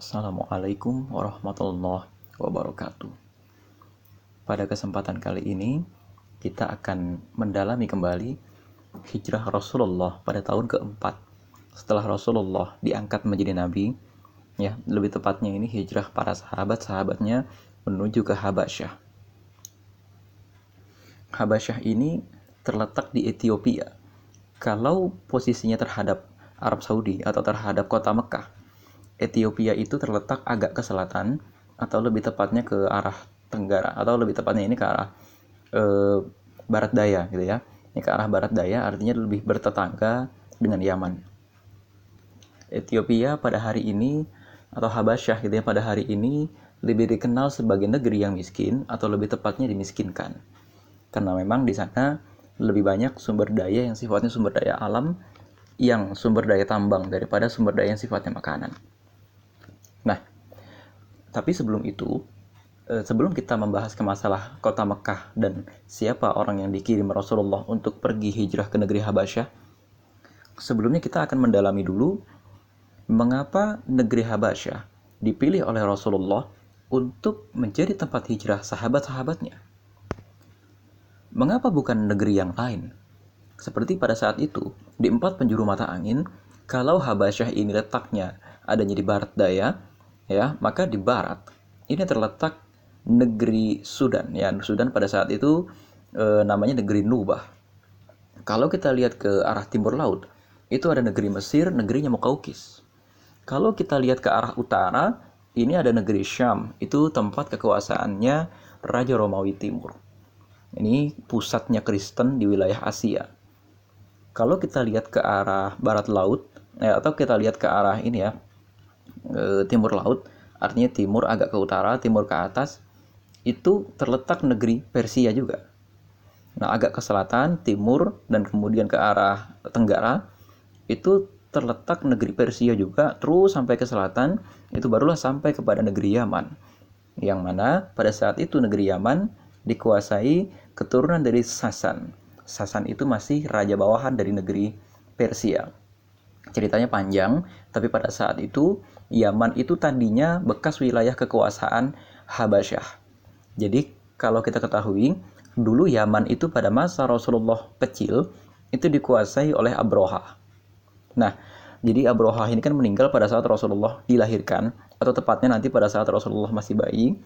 Assalamualaikum warahmatullahi wabarakatuh. Pada kesempatan kali ini, kita akan mendalami kembali hijrah Rasulullah pada tahun keempat setelah Rasulullah diangkat menjadi nabi. Ya, lebih tepatnya ini hijrah para sahabat-sahabatnya menuju ke Habasyah. Habasyah ini terletak di Ethiopia. Kalau posisinya terhadap Arab Saudi atau terhadap kota Mekah, Ethiopia itu terletak agak ke selatan atau lebih tepatnya ke arah tenggara atau lebih tepatnya ini ke arah e, barat daya gitu ya. Ini ke arah barat daya artinya lebih bertetangga dengan Yaman. Ethiopia pada hari ini atau Habasyah gitu ya pada hari ini lebih dikenal sebagai negeri yang miskin atau lebih tepatnya dimiskinkan. Karena memang di sana lebih banyak sumber daya yang sifatnya sumber daya alam yang sumber daya tambang daripada sumber daya yang sifatnya makanan. Nah, tapi sebelum itu, eh, sebelum kita membahas ke masalah kota Mekah dan siapa orang yang dikirim Rasulullah untuk pergi hijrah ke negeri Habasyah, sebelumnya kita akan mendalami dulu mengapa negeri Habasyah dipilih oleh Rasulullah untuk menjadi tempat hijrah sahabat-sahabatnya. Mengapa bukan negeri yang lain? Seperti pada saat itu, di empat penjuru mata angin, kalau Habasyah ini letaknya adanya di barat daya, ya, maka di barat ini terletak negeri Sudan. Ya, Sudan pada saat itu e, namanya negeri Nubah. Kalau kita lihat ke arah timur laut, itu ada negeri Mesir, negerinya Mukaukis. Kalau kita lihat ke arah utara, ini ada negeri Syam, itu tempat kekuasaannya Raja Romawi Timur. Ini pusatnya Kristen di wilayah Asia. Kalau kita lihat ke arah barat laut, eh, atau kita lihat ke arah ini ya, e, timur laut, artinya timur agak ke utara, timur ke atas, itu terletak negeri Persia juga. Nah, agak ke selatan, timur, dan kemudian ke arah tenggara, itu terletak negeri Persia juga, terus sampai ke selatan, itu barulah sampai kepada negeri Yaman. Yang mana pada saat itu negeri Yaman dikuasai keturunan dari Sasan. Sasan itu masih raja bawahan dari negeri Persia. Ceritanya panjang, tapi pada saat itu Yaman itu tadinya bekas wilayah kekuasaan Habasyah. Jadi kalau kita ketahui, dulu Yaman itu pada masa Rasulullah kecil itu dikuasai oleh Abroha. Nah, jadi Abroha ini kan meninggal pada saat Rasulullah dilahirkan atau tepatnya nanti pada saat Rasulullah masih bayi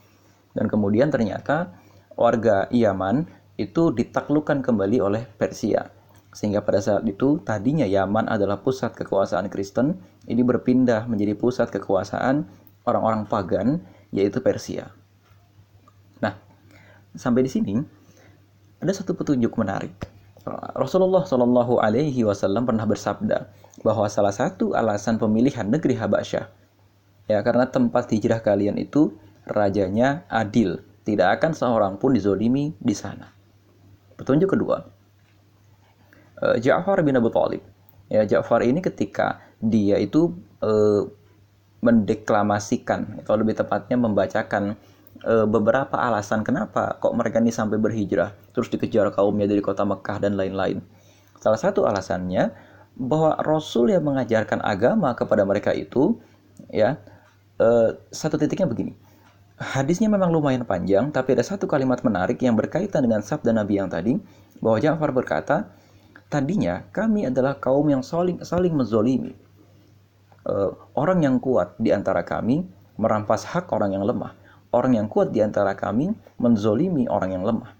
dan kemudian ternyata warga Yaman itu ditaklukkan kembali oleh Persia. Sehingga pada saat itu tadinya Yaman adalah pusat kekuasaan Kristen, ini berpindah menjadi pusat kekuasaan orang-orang pagan yaitu Persia. Nah, sampai di sini ada satu petunjuk menarik. Rasulullah Shallallahu Alaihi Wasallam pernah bersabda bahwa salah satu alasan pemilihan negeri Habasyah ya karena tempat hijrah kalian itu rajanya adil, tidak akan seorang pun dizolimi di sana. Petunjuk kedua, uh, Ja'far bin Abu Thalib. Ya, Ja'far ini ketika dia itu uh, mendeklamasikan atau lebih tepatnya membacakan uh, beberapa alasan kenapa kok mereka ini sampai berhijrah, terus dikejar kaumnya dari kota Mekah dan lain-lain. Salah satu alasannya bahwa Rasul yang mengajarkan agama kepada mereka itu ya uh, satu titiknya begini Hadisnya memang lumayan panjang, tapi ada satu kalimat menarik yang berkaitan dengan sabda Nabi yang tadi, bahwa Ja'far berkata, tadinya kami adalah kaum yang saling, saling menzolimi. Uh, orang yang kuat di antara kami merampas hak orang yang lemah. Orang yang kuat di antara kami menzolimi orang yang lemah.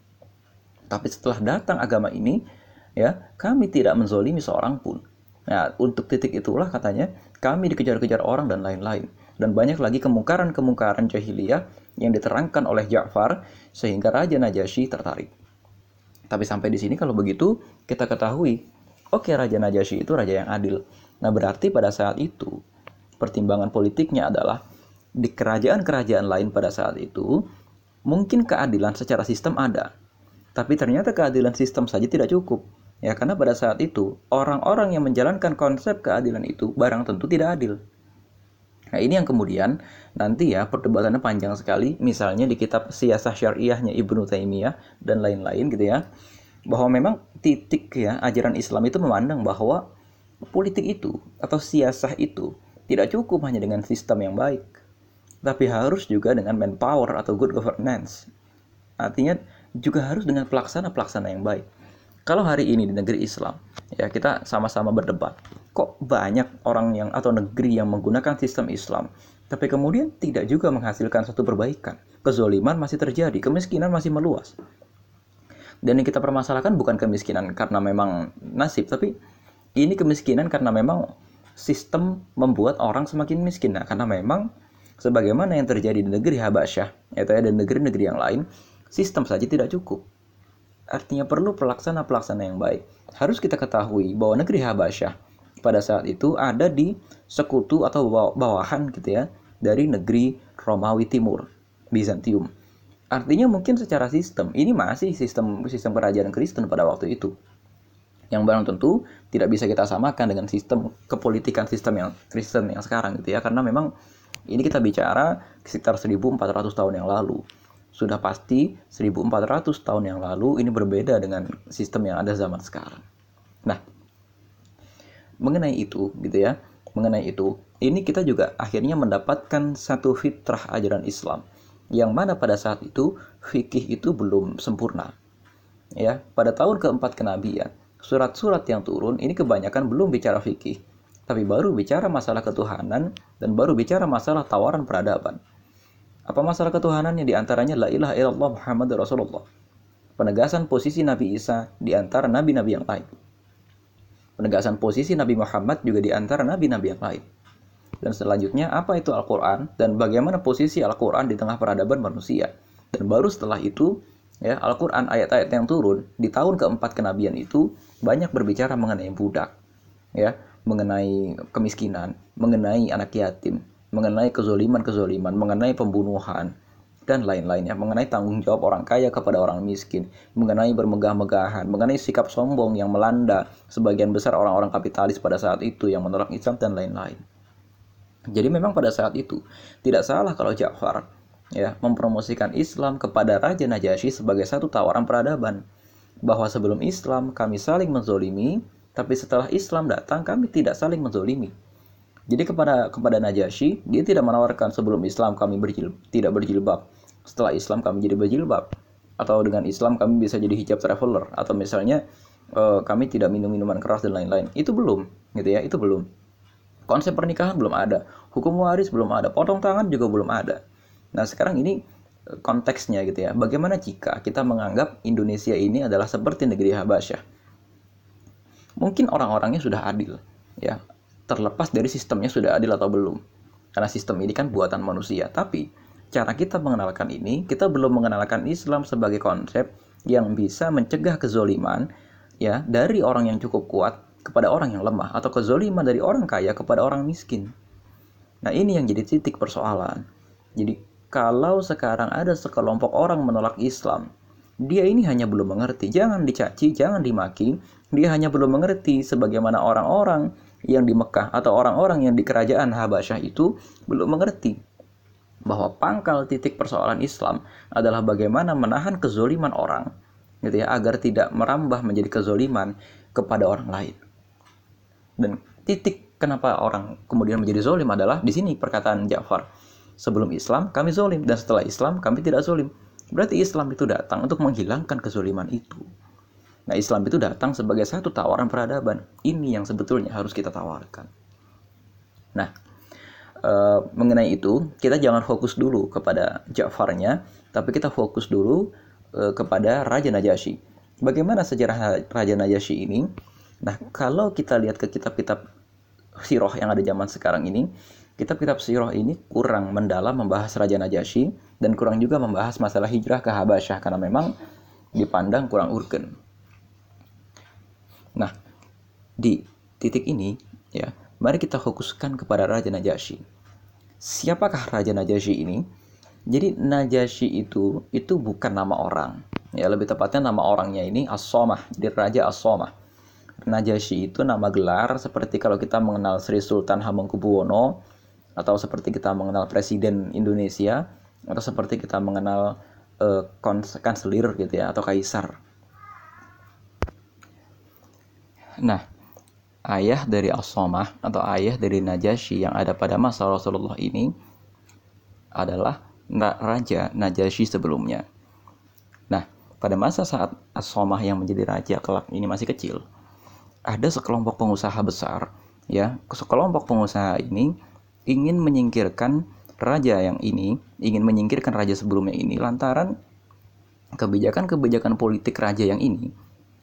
Tapi setelah datang agama ini, ya kami tidak menzolimi seorang pun. Nah, untuk titik itulah katanya kami dikejar-kejar orang dan lain-lain dan banyak lagi kemungkaran-kemungkaran jahiliyah yang diterangkan oleh Ja'far sehingga Raja Najasyi tertarik. Tapi sampai di sini kalau begitu kita ketahui, oke okay, Raja Najasyi itu raja yang adil. Nah berarti pada saat itu pertimbangan politiknya adalah di kerajaan-kerajaan lain pada saat itu mungkin keadilan secara sistem ada, tapi ternyata keadilan sistem saja tidak cukup. Ya karena pada saat itu orang-orang yang menjalankan konsep keadilan itu barang tentu tidak adil. Nah ini yang kemudian nanti ya perdebatannya panjang sekali. Misalnya di kitab Siyasah Syariahnya Ibnu Taimiyah dan lain-lain gitu ya. Bahwa memang titik ya ajaran Islam itu memandang bahwa politik itu atau siasah itu tidak cukup hanya dengan sistem yang baik. tapi harus juga dengan manpower atau good governance. Artinya juga harus dengan pelaksana-pelaksana yang baik. Kalau hari ini di negeri Islam, ya kita sama-sama berdebat. Kok banyak orang yang atau negeri yang menggunakan sistem Islam, tapi kemudian tidak juga menghasilkan satu perbaikan. Kezoliman masih terjadi, kemiskinan masih meluas. Dan yang kita permasalahkan bukan kemiskinan karena memang nasib, tapi ini kemiskinan karena memang sistem membuat orang semakin miskin. Nah, karena memang sebagaimana yang terjadi di negeri Habasyah, yaitu ada negeri-negeri yang lain, sistem saja tidak cukup. Artinya perlu pelaksana-pelaksana yang baik. Harus kita ketahui bahwa negeri Habasyah pada saat itu ada di sekutu atau bawahan gitu ya dari negeri Romawi Timur, Bizantium. Artinya mungkin secara sistem ini masih sistem sistem kerajaan Kristen pada waktu itu. Yang barang tentu tidak bisa kita samakan dengan sistem kepolitikan sistem yang Kristen yang sekarang gitu ya karena memang ini kita bicara sekitar 1400 tahun yang lalu. Sudah pasti 1400 tahun yang lalu ini berbeda dengan sistem yang ada zaman sekarang. Nah, mengenai itu gitu ya, mengenai itu, ini kita juga akhirnya mendapatkan satu fitrah ajaran Islam yang mana pada saat itu fikih itu belum sempurna. Ya, pada tahun keempat kenabian, surat-surat yang turun ini kebanyakan belum bicara fikih, tapi baru bicara masalah ketuhanan dan baru bicara masalah tawaran peradaban. Apa masalah ketuhanannya di antaranya la ilaha illallah Muhammad Rasulullah. Penegasan posisi Nabi Isa di antara nabi-nabi yang lain. Penegasan posisi Nabi Muhammad juga di antara nabi-nabi yang lain dan selanjutnya apa itu Al-Quran dan bagaimana posisi Al-Quran di tengah peradaban manusia. Dan baru setelah itu, ya Al-Quran ayat-ayat yang turun di tahun keempat kenabian itu banyak berbicara mengenai budak, ya mengenai kemiskinan, mengenai anak yatim, mengenai kezoliman-kezoliman, mengenai pembunuhan, dan lain-lainnya mengenai tanggung jawab orang kaya kepada orang miskin, mengenai bermegah-megahan, mengenai sikap sombong yang melanda sebagian besar orang-orang kapitalis pada saat itu yang menolak Islam dan lain-lain. Jadi memang pada saat itu tidak salah kalau Ja'far ya mempromosikan Islam kepada Raja Najasyi sebagai satu tawaran peradaban bahwa sebelum Islam kami saling menzolimi tapi setelah Islam datang kami tidak saling menzolimi. Jadi kepada kepada Najasyi dia tidak menawarkan sebelum Islam kami berjil, tidak berjilbab, setelah Islam kami jadi berjilbab atau dengan Islam kami bisa jadi hijab traveler atau misalnya uh, kami tidak minum minuman keras dan lain-lain. Itu belum gitu ya, itu belum. Konsep pernikahan belum ada, hukum waris belum ada, potong tangan juga belum ada. Nah sekarang ini eh, konteksnya gitu ya. Bagaimana jika kita menganggap Indonesia ini adalah seperti negeri Habasyah? Mungkin orang-orangnya sudah adil, ya. Terlepas dari sistemnya sudah adil atau belum. Karena sistem ini kan buatan manusia. Tapi cara kita mengenalkan ini, kita belum mengenalkan Islam sebagai konsep yang bisa mencegah kezoliman ya dari orang yang cukup kuat kepada orang yang lemah atau kezoliman dari orang kaya kepada orang miskin. Nah ini yang jadi titik persoalan. Jadi kalau sekarang ada sekelompok orang menolak Islam, dia ini hanya belum mengerti. Jangan dicaci, jangan dimaki. Dia hanya belum mengerti sebagaimana orang-orang yang di Mekah atau orang-orang yang di kerajaan Habasyah itu belum mengerti bahwa pangkal titik persoalan Islam adalah bagaimana menahan kezoliman orang gitu ya agar tidak merambah menjadi kezoliman kepada orang lain. Dan titik kenapa orang kemudian menjadi zolim adalah di sini perkataan Ja'far. Sebelum Islam kami zolim dan setelah Islam kami tidak zolim. Berarti Islam itu datang untuk menghilangkan kezoliman itu. Nah Islam itu datang sebagai satu tawaran peradaban. Ini yang sebetulnya harus kita tawarkan. Nah e, mengenai itu kita jangan fokus dulu kepada Ja'farnya, tapi kita fokus dulu e, kepada Raja Najasyi. Bagaimana sejarah Raja Najasyi ini? Nah, kalau kita lihat ke kitab-kitab siroh yang ada zaman sekarang ini, kitab-kitab siroh ini kurang mendalam membahas Raja Najasyi dan kurang juga membahas masalah hijrah ke Habasyah karena memang dipandang kurang urgen. Nah, di titik ini ya, mari kita fokuskan kepada Raja Najasyi. Siapakah Raja Najasyi ini? Jadi Najasyi itu itu bukan nama orang. Ya, lebih tepatnya nama orangnya ini As-Somah, jadi Raja As-Somah. Najasyi itu nama gelar seperti kalau kita mengenal Sri Sultan Hamengkubuwono atau seperti kita mengenal Presiden Indonesia atau seperti kita mengenal uh, kanselir gitu ya atau kaisar. Nah, ayah dari as atau ayah dari Najasyi yang ada pada masa Rasulullah ini adalah Raja Najasyi sebelumnya. Nah, pada masa saat As-Somah yang menjadi raja kelak ini masih kecil, ada sekelompok pengusaha besar, ya, sekelompok pengusaha ini ingin menyingkirkan raja yang ini, ingin menyingkirkan raja sebelumnya ini lantaran kebijakan-kebijakan politik raja yang ini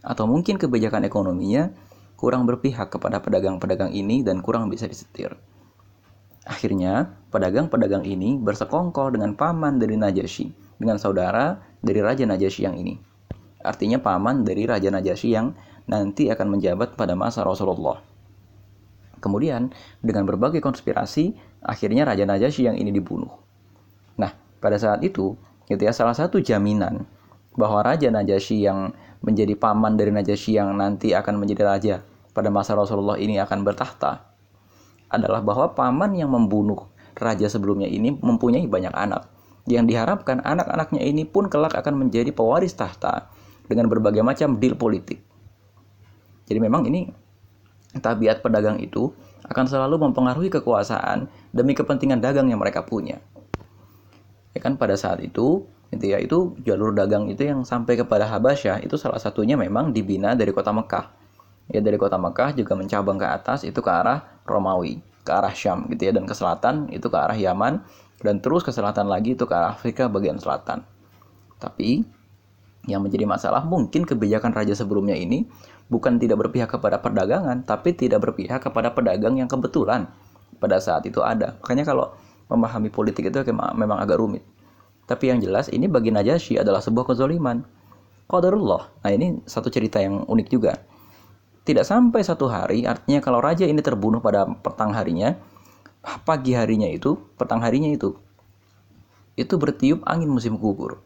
atau mungkin kebijakan ekonominya kurang berpihak kepada pedagang-pedagang ini dan kurang bisa disetir. Akhirnya, pedagang-pedagang ini bersekongkol dengan paman dari Najasyi, dengan saudara dari Raja Najasyi yang ini. Artinya paman dari Raja Najasyi yang nanti akan menjabat pada masa Rasulullah. Kemudian, dengan berbagai konspirasi, akhirnya Raja Najasyi yang ini dibunuh. Nah, pada saat itu, gitu ya, salah satu jaminan bahwa Raja Najasyi yang menjadi paman dari Najasyi yang nanti akan menjadi raja pada masa Rasulullah ini akan bertahta adalah bahwa paman yang membunuh raja sebelumnya ini mempunyai banyak anak yang diharapkan anak-anaknya ini pun kelak akan menjadi pewaris tahta dengan berbagai macam deal politik. Jadi memang ini tabiat pedagang itu akan selalu mempengaruhi kekuasaan demi kepentingan dagang yang mereka punya. Ya kan pada saat itu itu ya itu jalur dagang itu yang sampai kepada Habasyah itu salah satunya memang dibina dari kota Mekah. Ya dari kota Mekah juga mencabang ke atas itu ke arah Romawi, ke arah Syam gitu ya dan ke selatan itu ke arah Yaman dan terus ke selatan lagi itu ke arah Afrika bagian selatan. Tapi yang menjadi masalah mungkin kebijakan raja sebelumnya ini bukan tidak berpihak kepada perdagangan, tapi tidak berpihak kepada pedagang yang kebetulan pada saat itu ada. Makanya kalau memahami politik itu memang agak rumit. Tapi yang jelas ini bagi Najasyi adalah sebuah kezoliman. Qadarullah. Nah ini satu cerita yang unik juga. Tidak sampai satu hari, artinya kalau raja ini terbunuh pada petang harinya, pagi harinya itu, petang harinya itu, itu bertiup angin musim gugur.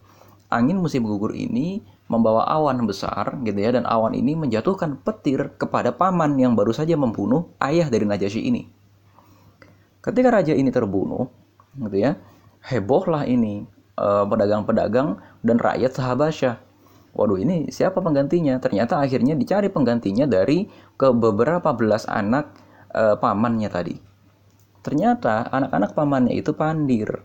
Angin musim gugur ini membawa awan besar gitu ya dan awan ini menjatuhkan petir kepada paman yang baru saja membunuh ayah dari Najasyi ini. Ketika raja ini terbunuh, gitu ya, hebohlah ini pedagang-pedagang dan rakyat Sahabasyah. Waduh ini siapa penggantinya? Ternyata akhirnya dicari penggantinya dari ke beberapa belas anak e, pamannya tadi. Ternyata anak-anak pamannya itu pandir.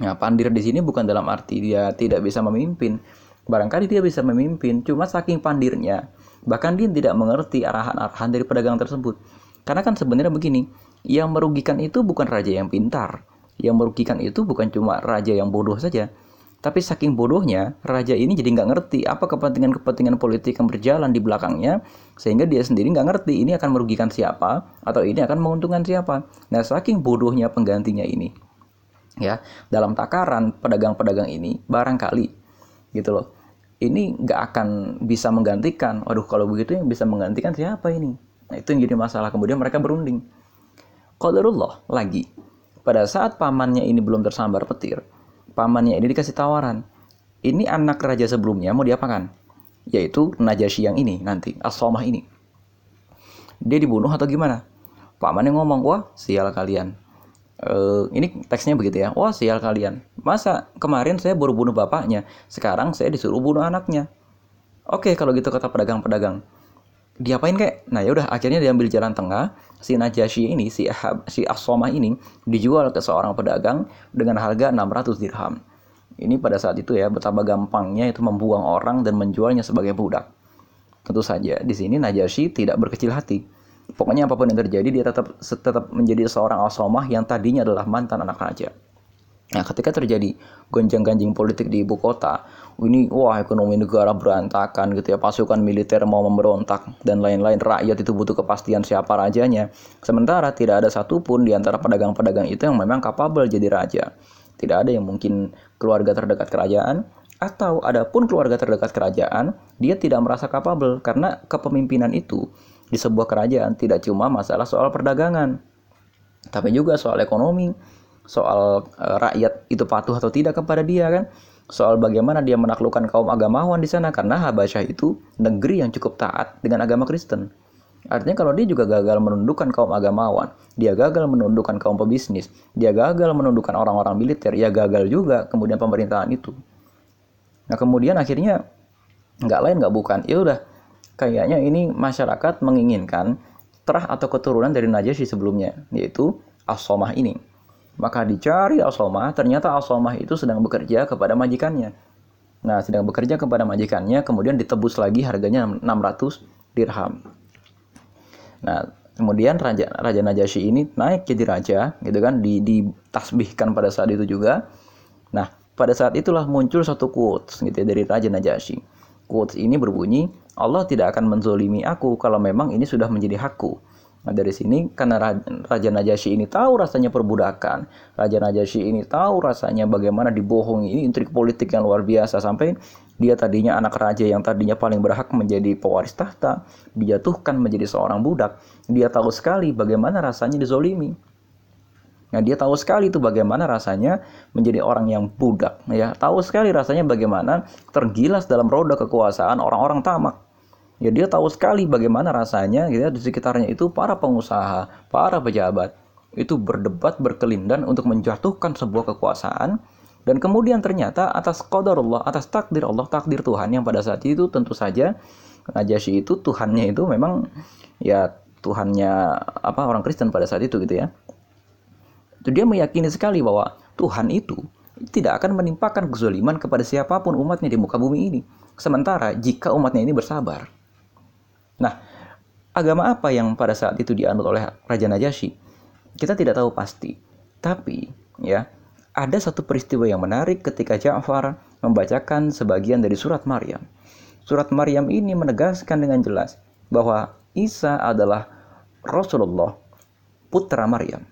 Nah, pandir di sini bukan dalam arti dia tidak bisa memimpin. Barangkali dia bisa memimpin, cuma saking pandirnya, bahkan dia tidak mengerti arahan-arahan dari pedagang tersebut. Karena kan sebenarnya begini, yang merugikan itu bukan raja yang pintar. Yang merugikan itu bukan cuma raja yang bodoh saja, tapi saking bodohnya, raja ini jadi nggak ngerti apa kepentingan-kepentingan politik yang berjalan di belakangnya, sehingga dia sendiri nggak ngerti ini akan merugikan siapa atau ini akan menguntungkan siapa. Nah, saking bodohnya penggantinya ini, ya dalam takaran pedagang-pedagang ini barangkali, gitu loh, ini nggak akan bisa menggantikan. Waduh, kalau begitu yang bisa menggantikan siapa ini? Nah, itu yang jadi masalah. Kemudian mereka berunding. Qadarullah lagi. Pada saat pamannya ini belum tersambar petir, pamannya ini dikasih tawaran. Ini anak raja sebelumnya mau diapakan? Yaitu Najasyi yang ini nanti, as ini. Dia dibunuh atau gimana? Pamannya ngomong, wah sial kalian. Uh, ini teksnya begitu ya. Wah sial kalian. Masa kemarin saya baru bunuh bapaknya, sekarang saya disuruh bunuh anaknya. Oke kalau gitu kata pedagang-pedagang. Diapain kek? Nah ya udah akhirnya diambil jalan tengah. Si Najasyi ini, si Ahab, si Asomah ini dijual ke seorang pedagang dengan harga 600 dirham. Ini pada saat itu ya betapa gampangnya itu membuang orang dan menjualnya sebagai budak. Tentu saja di sini Najasyi tidak berkecil hati. Pokoknya apa pun yang terjadi dia tetap tetap menjadi seorang Asomah yang tadinya adalah mantan anak raja. Nah, ketika terjadi gonjang-ganjing politik di ibu kota, ini wah ekonomi negara berantakan gitu ya, pasukan militer mau memberontak dan lain-lain, rakyat itu butuh kepastian siapa rajanya. Sementara tidak ada satupun di antara pedagang-pedagang itu yang memang kapabel jadi raja. Tidak ada yang mungkin keluarga terdekat kerajaan atau adapun keluarga terdekat kerajaan, dia tidak merasa kapabel karena kepemimpinan itu di sebuah kerajaan tidak cuma masalah soal perdagangan, tapi juga soal ekonomi, soal uh, rakyat itu patuh atau tidak kepada dia kan soal bagaimana dia menaklukkan kaum agamawan di sana karena Habasyah itu negeri yang cukup taat dengan agama Kristen. Artinya kalau dia juga gagal menundukkan kaum agamawan, dia gagal menundukkan kaum pebisnis, dia gagal menundukkan orang-orang militer, ya gagal juga kemudian pemerintahan itu. Nah kemudian akhirnya nggak lain nggak bukan, ya udah kayaknya ini masyarakat menginginkan terah atau keturunan dari Najasyi sebelumnya, yaitu as ini. Maka dicari Asomah, ternyata Asomah itu sedang bekerja kepada majikannya. Nah, sedang bekerja kepada majikannya, kemudian ditebus lagi harganya 600 dirham. Nah, kemudian raja raja Najasyi ini naik jadi raja, gitu kan, di, ditasbihkan pada saat itu juga. Nah, pada saat itulah muncul satu quotes gitu ya, dari raja Najasyi. Quotes ini berbunyi, Allah tidak akan menzolimi aku kalau memang ini sudah menjadi hakku. Nah dari sini karena Raja Najasyi ini tahu rasanya perbudakan, Raja Najasyi ini tahu rasanya bagaimana dibohongi, ini intrik politik yang luar biasa sampai dia tadinya anak raja yang tadinya paling berhak menjadi pewaris tahta, dijatuhkan menjadi seorang budak. Dia tahu sekali bagaimana rasanya dizolimi. Nah, dia tahu sekali itu bagaimana rasanya menjadi orang yang budak, ya. Tahu sekali rasanya bagaimana tergilas dalam roda kekuasaan orang-orang tamak ya dia tahu sekali bagaimana rasanya gitu ya, di sekitarnya itu para pengusaha, para pejabat itu berdebat berkelindan untuk menjatuhkan sebuah kekuasaan dan kemudian ternyata atas Allah, atas takdir Allah, takdir Tuhan yang pada saat itu tentu saja Najasyi itu Tuhannya itu memang ya Tuhannya apa orang Kristen pada saat itu gitu ya. Itu dia meyakini sekali bahwa Tuhan itu tidak akan menimpakan kezaliman kepada siapa pun umatnya di muka bumi ini. Sementara jika umatnya ini bersabar, Nah, agama apa yang pada saat itu dianut oleh Raja Najasyi? Kita tidak tahu pasti. Tapi, ya, ada satu peristiwa yang menarik ketika Ja'far membacakan sebagian dari surat Maryam. Surat Maryam ini menegaskan dengan jelas bahwa Isa adalah Rasulullah, putra Maryam.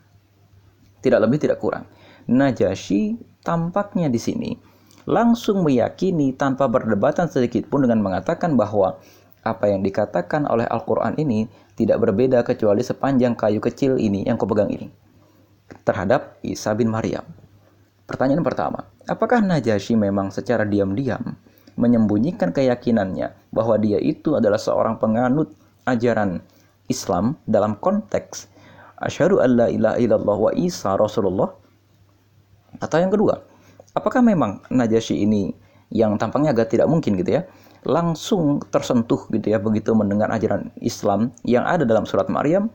Tidak lebih tidak kurang. Najasyi tampaknya di sini langsung meyakini tanpa berdebatan sedikit pun dengan mengatakan bahwa apa yang dikatakan oleh Al-Quran ini tidak berbeda kecuali sepanjang kayu kecil ini yang kau pegang ini terhadap Isa bin Maryam. Pertanyaan pertama, apakah Najasyi memang secara diam-diam menyembunyikan keyakinannya bahwa dia itu adalah seorang penganut ajaran Islam dalam konteks asyhadu alla ilaha illallah wa Isa Rasulullah? Atau yang kedua, apakah memang Najasyi ini yang tampaknya agak tidak mungkin gitu ya, langsung tersentuh gitu ya begitu mendengar ajaran Islam yang ada dalam surat Maryam.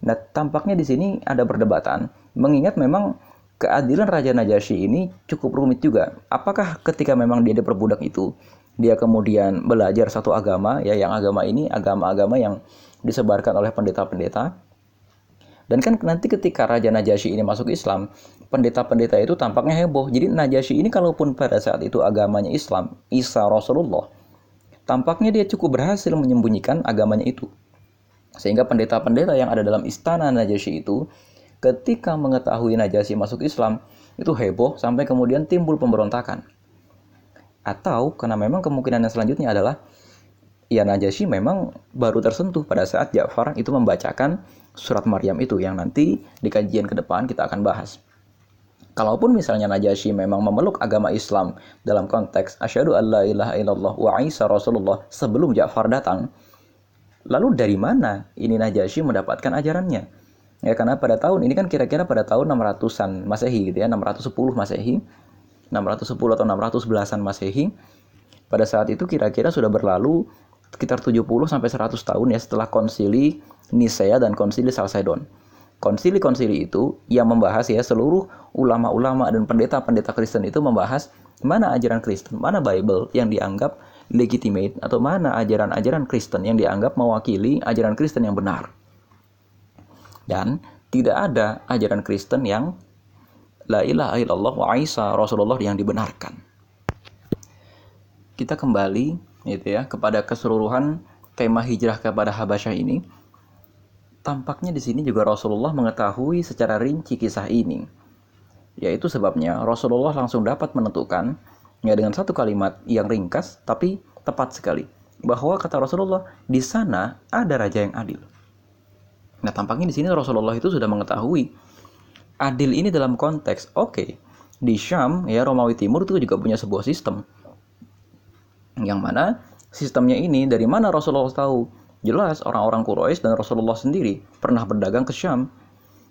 Nah, tampaknya di sini ada perdebatan mengingat memang keadilan Raja Najasyi ini cukup rumit juga. Apakah ketika memang dia diperbudak itu dia kemudian belajar satu agama ya yang agama ini agama-agama yang disebarkan oleh pendeta-pendeta dan kan nanti ketika Raja Najasyi ini masuk Islam, pendeta-pendeta itu tampaknya heboh. Jadi Najasyi ini kalaupun pada saat itu agamanya Islam, Isa Rasulullah, Tampaknya dia cukup berhasil menyembunyikan agamanya itu. Sehingga pendeta-pendeta yang ada dalam istana Najasyi itu ketika mengetahui Najasyi masuk Islam itu heboh sampai kemudian timbul pemberontakan. Atau karena memang kemungkinan yang selanjutnya adalah ya Najasyi memang baru tersentuh pada saat Ja'far itu membacakan surat Maryam itu yang nanti di kajian ke depan kita akan bahas. Kalaupun misalnya Najasyi memang memeluk agama Islam dalam konteks asyhadu alla ilaha illallah wa Isa Rasulullah sebelum Ja'far datang, lalu dari mana ini Najasyi mendapatkan ajarannya? Ya karena pada tahun ini kan kira-kira pada tahun 600-an Masehi gitu ya, 610 Masehi, 610 atau 611-an Masehi. Pada saat itu kira-kira sudah berlalu sekitar 70 sampai 100 tahun ya setelah konsili Nisea dan konsili Salcedon konsili-konsili itu yang membahas ya seluruh ulama-ulama dan pendeta-pendeta Kristen itu membahas mana ajaran Kristen, mana Bible yang dianggap legitimate atau mana ajaran-ajaran Kristen yang dianggap mewakili ajaran Kristen yang benar. Dan tidak ada ajaran Kristen yang la ilaha illallah wa Isa Rasulullah yang dibenarkan. Kita kembali gitu ya kepada keseluruhan tema hijrah kepada Habasyah ini Tampaknya di sini juga Rasulullah mengetahui secara rinci kisah ini. Yaitu sebabnya Rasulullah langsung dapat menentukan ya dengan satu kalimat yang ringkas tapi tepat sekali bahwa kata Rasulullah di sana ada raja yang adil. Nah, tampaknya di sini Rasulullah itu sudah mengetahui adil ini dalam konteks oke, okay, di Syam ya Romawi Timur itu juga punya sebuah sistem. Yang mana sistemnya ini dari mana Rasulullah tahu? Jelas orang-orang Quraisy dan Rasulullah sendiri pernah berdagang ke Syam.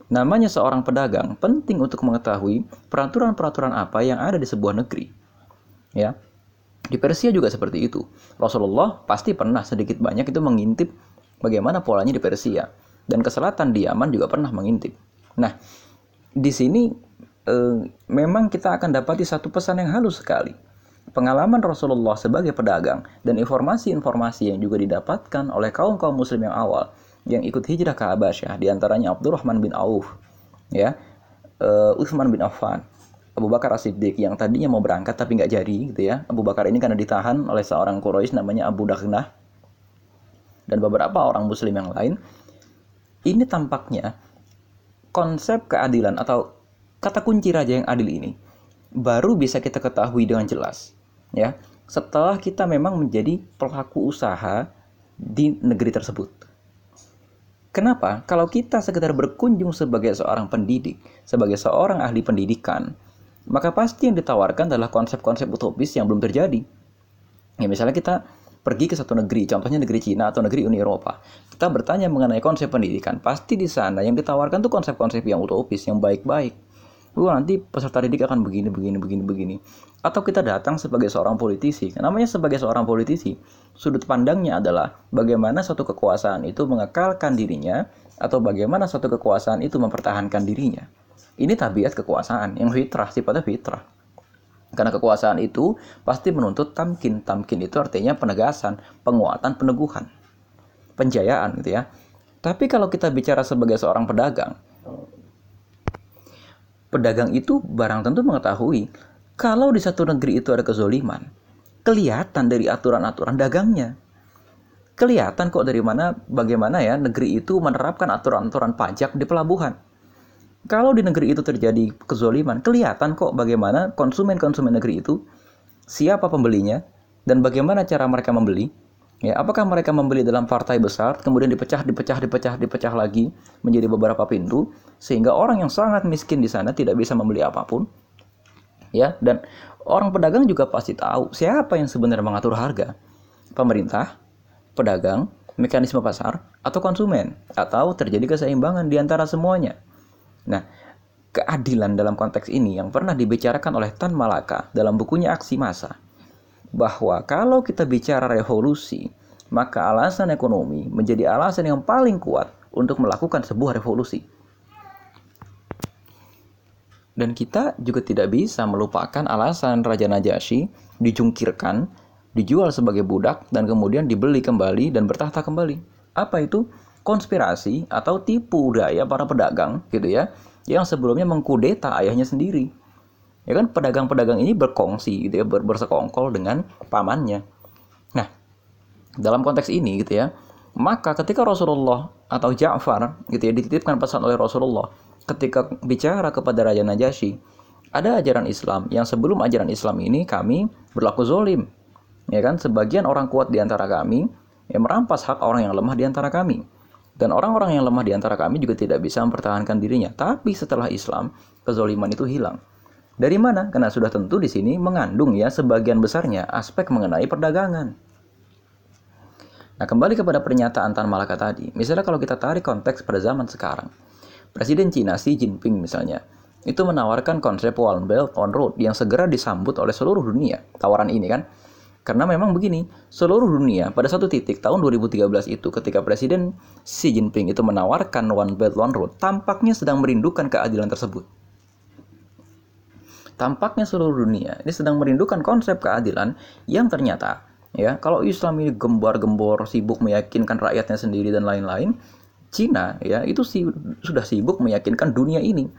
Namanya seorang pedagang penting untuk mengetahui peraturan-peraturan apa yang ada di sebuah negeri. Ya. Di Persia juga seperti itu. Rasulullah pasti pernah sedikit banyak itu mengintip bagaimana polanya di Persia dan ke selatan di Yaman juga pernah mengintip. Nah, di sini eh, memang kita akan dapati satu pesan yang halus sekali. Pengalaman Rasulullah sebagai pedagang dan informasi-informasi yang juga didapatkan oleh kaum-kaum muslim yang awal yang ikut hijrah ke Abasyah, di antaranya Abdurrahman bin Auf, ya, uh, Utsman bin Affan, Abu Bakar As-Siddiq yang tadinya mau berangkat tapi nggak jadi gitu ya. Abu Bakar ini karena ditahan oleh seorang Quraisy namanya Abu Daghnah dan beberapa orang muslim yang lain. Ini tampaknya konsep keadilan atau kata kunci raja yang adil ini baru bisa kita ketahui dengan jelas ya setelah kita memang menjadi pelaku usaha di negeri tersebut. Kenapa? Kalau kita sekedar berkunjung sebagai seorang pendidik, sebagai seorang ahli pendidikan, maka pasti yang ditawarkan adalah konsep-konsep utopis yang belum terjadi. Ya, misalnya kita pergi ke satu negeri, contohnya negeri Cina atau negeri Uni Eropa. Kita bertanya mengenai konsep pendidikan, pasti di sana yang ditawarkan tuh konsep-konsep yang utopis, yang baik-baik Wah, nanti peserta didik akan begini, begini, begini, begini. Atau kita datang sebagai seorang politisi. Namanya sebagai seorang politisi, sudut pandangnya adalah bagaimana suatu kekuasaan itu mengekalkan dirinya atau bagaimana suatu kekuasaan itu mempertahankan dirinya. Ini tabiat kekuasaan yang fitrah, sifatnya fitrah. Karena kekuasaan itu pasti menuntut tamkin. Tamkin itu artinya penegasan, penguatan, peneguhan, penjayaan gitu ya. Tapi kalau kita bicara sebagai seorang pedagang, pedagang itu barang tentu mengetahui kalau di satu negeri itu ada kezoliman. Kelihatan dari aturan-aturan dagangnya. Kelihatan kok dari mana bagaimana ya negeri itu menerapkan aturan-aturan pajak di pelabuhan. Kalau di negeri itu terjadi kezoliman, kelihatan kok bagaimana konsumen-konsumen negeri itu, siapa pembelinya, dan bagaimana cara mereka membeli, Ya, apakah mereka membeli dalam partai besar, kemudian dipecah, dipecah, dipecah, dipecah lagi menjadi beberapa pintu, sehingga orang yang sangat miskin di sana tidak bisa membeli apa pun? Ya, dan orang pedagang juga pasti tahu siapa yang sebenarnya mengatur harga. Pemerintah, pedagang, mekanisme pasar, atau konsumen, atau terjadi keseimbangan di antara semuanya. Nah, keadilan dalam konteks ini yang pernah dibicarakan oleh Tan Malaka dalam bukunya Aksi Masa bahwa kalau kita bicara revolusi, maka alasan ekonomi menjadi alasan yang paling kuat untuk melakukan sebuah revolusi. Dan kita juga tidak bisa melupakan alasan Raja Najasyi dijungkirkan, dijual sebagai budak, dan kemudian dibeli kembali dan bertahta kembali. Apa itu? Konspirasi atau tipu daya para pedagang gitu ya, yang sebelumnya mengkudeta ayahnya sendiri ya kan pedagang-pedagang ini berkongsi gitu ya ber bersekongkol dengan pamannya. Nah dalam konteks ini gitu ya maka ketika Rasulullah atau Ja'far gitu ya dititipkan pesan oleh Rasulullah ketika bicara kepada Raja Najasyi ada ajaran Islam yang sebelum ajaran Islam ini kami berlaku zolim. Ya kan sebagian orang kuat di antara kami yang merampas hak orang yang lemah di antara kami. Dan orang-orang yang lemah di antara kami juga tidak bisa mempertahankan dirinya. Tapi setelah Islam kezoliman itu hilang dari mana? Karena sudah tentu di sini mengandung ya sebagian besarnya aspek mengenai perdagangan. Nah, kembali kepada pernyataan Tan Malaka tadi. Misalnya kalau kita tarik konteks pada zaman sekarang. Presiden Cina Xi Jinping misalnya, itu menawarkan konsep One Belt One Road yang segera disambut oleh seluruh dunia. Tawaran ini kan. Karena memang begini, seluruh dunia pada satu titik tahun 2013 itu ketika Presiden Xi Jinping itu menawarkan One Belt One Road, tampaknya sedang merindukan keadilan tersebut. Tampaknya seluruh dunia ini sedang merindukan konsep keadilan yang ternyata ya kalau Islam ini gembar-gembor sibuk meyakinkan rakyatnya sendiri dan lain-lain, Cina ya itu si, sudah sibuk meyakinkan dunia ini.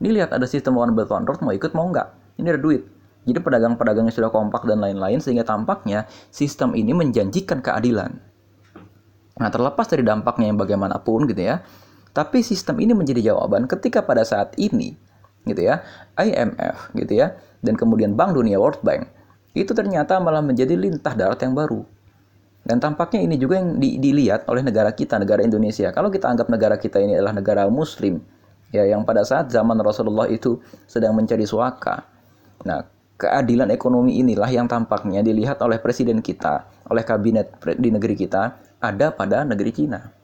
Ini lihat ada sistem one belt one road mau ikut mau nggak? Ini ada duit. Jadi pedagang-pedagangnya sudah kompak dan lain-lain sehingga tampaknya sistem ini menjanjikan keadilan. Nah terlepas dari dampaknya yang bagaimanapun gitu ya, tapi sistem ini menjadi jawaban ketika pada saat ini gitu ya, IMF gitu ya, dan kemudian Bank Dunia World Bank itu ternyata malah menjadi lintah darat yang baru. Dan tampaknya ini juga yang di, dilihat oleh negara kita, negara Indonesia. Kalau kita anggap negara kita ini adalah negara muslim, ya yang pada saat zaman Rasulullah itu sedang mencari suaka. Nah, keadilan ekonomi inilah yang tampaknya dilihat oleh presiden kita, oleh kabinet di negeri kita, ada pada negeri Cina.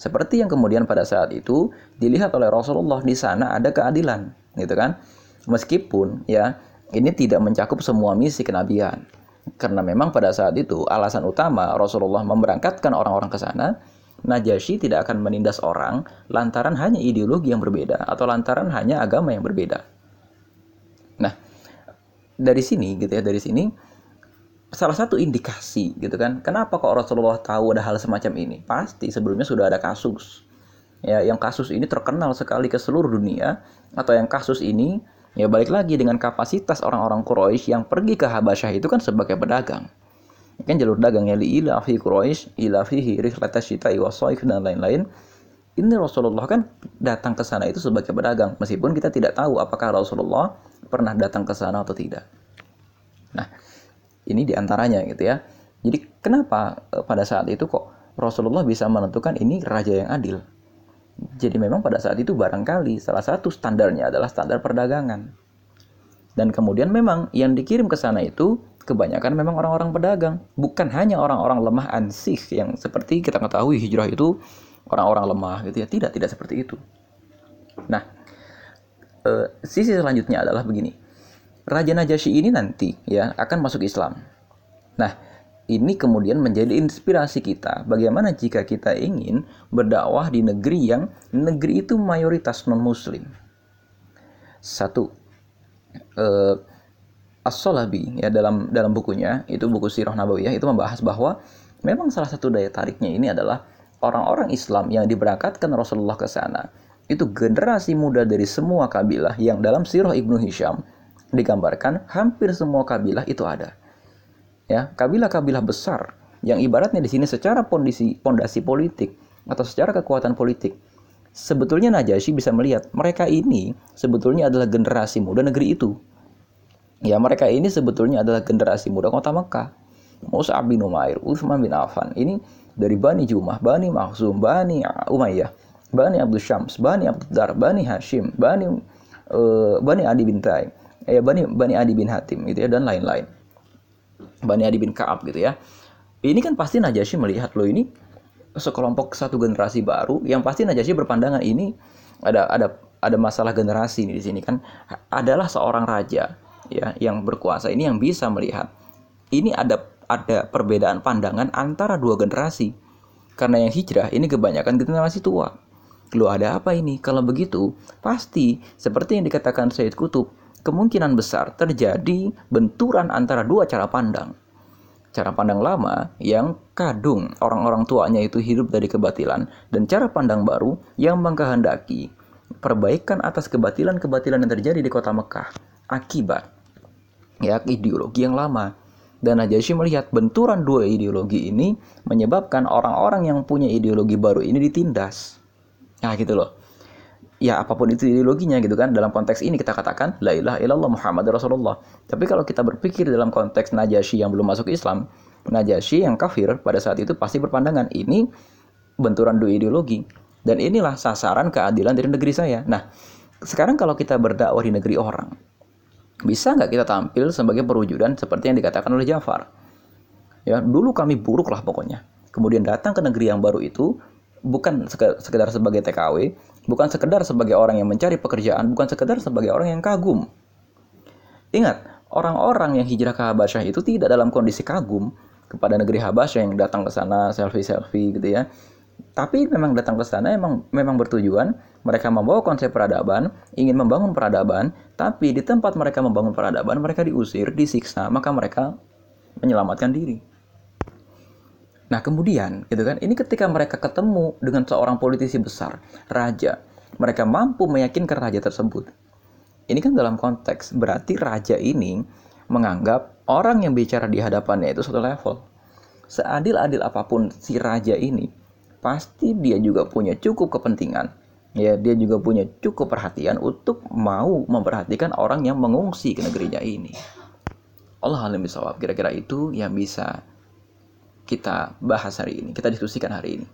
Seperti yang kemudian pada saat itu dilihat oleh Rasulullah di sana ada keadilan, gitu kan? Meskipun ya ini tidak mencakup semua misi kenabian. Karena memang pada saat itu alasan utama Rasulullah memberangkatkan orang-orang ke sana Najasyi tidak akan menindas orang lantaran hanya ideologi yang berbeda atau lantaran hanya agama yang berbeda. Nah, dari sini gitu ya, dari sini salah satu indikasi gitu kan, kenapa kok Rasulullah tahu ada hal semacam ini? Pasti sebelumnya sudah ada kasus. Ya, yang kasus ini terkenal sekali ke seluruh dunia atau yang kasus ini ya balik lagi dengan kapasitas orang-orang Quraisy yang pergi ke Habasyah itu kan sebagai pedagang kan jalur dagangnya li ilafi Quraisy ilafihi rihlata syita'i wasaif dan lain-lain ini Rasulullah kan datang ke sana itu sebagai pedagang meskipun kita tidak tahu apakah Rasulullah pernah datang ke sana atau tidak nah ini di antaranya gitu ya jadi kenapa e, pada saat itu kok Rasulullah bisa menentukan ini raja yang adil jadi memang pada saat itu barangkali salah satu standarnya adalah standar perdagangan dan kemudian memang yang dikirim ke sana itu kebanyakan memang orang-orang pedagang, bukan hanya orang-orang lemah ansih yang seperti kita ketahui hijrah itu orang-orang lemah gitu ya. Tidak, tidak seperti itu. Nah, e, sisi selanjutnya adalah begini. Raja Najasyi ini nanti ya akan masuk Islam. Nah, ini kemudian menjadi inspirasi kita bagaimana jika kita ingin berdakwah di negeri yang negeri itu mayoritas non muslim. Satu, eh, As-Solabi ya dalam dalam bukunya itu buku Sirah Nabawiyah itu membahas bahwa memang salah satu daya tariknya ini adalah orang-orang Islam yang diberangkatkan Rasulullah ke sana itu generasi muda dari semua kabilah yang dalam Sirah Ibnu Hisham digambarkan hampir semua kabilah itu ada. Ya, kabilah-kabilah besar yang ibaratnya di sini secara pondisi pondasi politik atau secara kekuatan politik sebetulnya Najasyi bisa melihat mereka ini sebetulnya adalah generasi muda negeri itu Ya mereka ini sebetulnya adalah generasi muda kota Mekah. Musa bin Umair, Uthman bin Affan. Ini dari Bani Jumah, Bani Makhzum, Bani Umayyah, Bani Abdul Syams, Bani Abdul Dar, Bani Hashim, Bani uh, Bani Adi bin Tai, ya Bani Bani Adi bin Hatim gitu ya dan lain-lain. Bani Adi bin Kaab gitu ya. Ini kan pasti Najasyi melihat loh ini sekelompok satu generasi baru yang pasti Najasyi berpandangan ini ada ada ada masalah generasi di sini kan adalah seorang raja ya yang berkuasa ini yang bisa melihat ini ada ada perbedaan pandangan antara dua generasi. Karena yang hijrah ini kebanyakan generasi tua. Lu ada apa ini? Kalau begitu, pasti seperti yang dikatakan Said Kutub, kemungkinan besar terjadi benturan antara dua cara pandang. Cara pandang lama yang kadung orang-orang tuanya itu hidup dari kebatilan dan cara pandang baru yang mengkehendaki perbaikan atas kebatilan-kebatilan yang terjadi di kota Mekah akibat ya ideologi yang lama. Dan Najasyi melihat benturan dua ideologi ini menyebabkan orang-orang yang punya ideologi baru ini ditindas. Nah gitu loh. Ya apa pun itu ideologinya gitu kan dalam konteks ini kita katakan la ilaha illallah Muhammad Rasulullah. Tapi kalau kita berpikir dalam konteks Najasyi yang belum masuk Islam, Najasyi yang kafir pada saat itu pasti berpandangan ini benturan dua ideologi dan inilah sasaran keadilan dari negeri saya. Nah, sekarang kalau kita berdakwah di negeri orang, bisa nggak kita tampil sebagai perwujudan seperti yang dikatakan oleh Jafar? Ya, dulu kami buruk lah pokoknya. Kemudian datang ke negeri yang baru itu bukan sekedar sebagai TKW, bukan sekedar sebagai orang yang mencari pekerjaan, bukan sekedar sebagai orang yang kagum. Ingat, orang-orang yang hijrah ke Habasyah itu tidak dalam kondisi kagum kepada negeri Habasyah yang datang ke sana selfie-selfie gitu ya. Tapi memang datang ke sana memang memang bertujuan mereka membawa konsep peradaban, ingin membangun peradaban, tapi di tempat mereka membangun peradaban, mereka diusir, disiksa, maka mereka menyelamatkan diri. Nah kemudian, gitu kan, ini ketika mereka ketemu dengan seorang politisi besar, raja, mereka mampu meyakinkan raja tersebut. Ini kan dalam konteks, berarti raja ini menganggap orang yang bicara di hadapannya itu satu level. Seadil-adil apa pun si raja ini, pasti dia juga punya cukup kepentingan ya dia juga punya cukup perhatian untuk mau memperhatikan orang yang mengungsi ke negerinya ini. Allah alim. Kira-kira itu yang bisa kita bahas hari ini, kita diskusikan hari ini.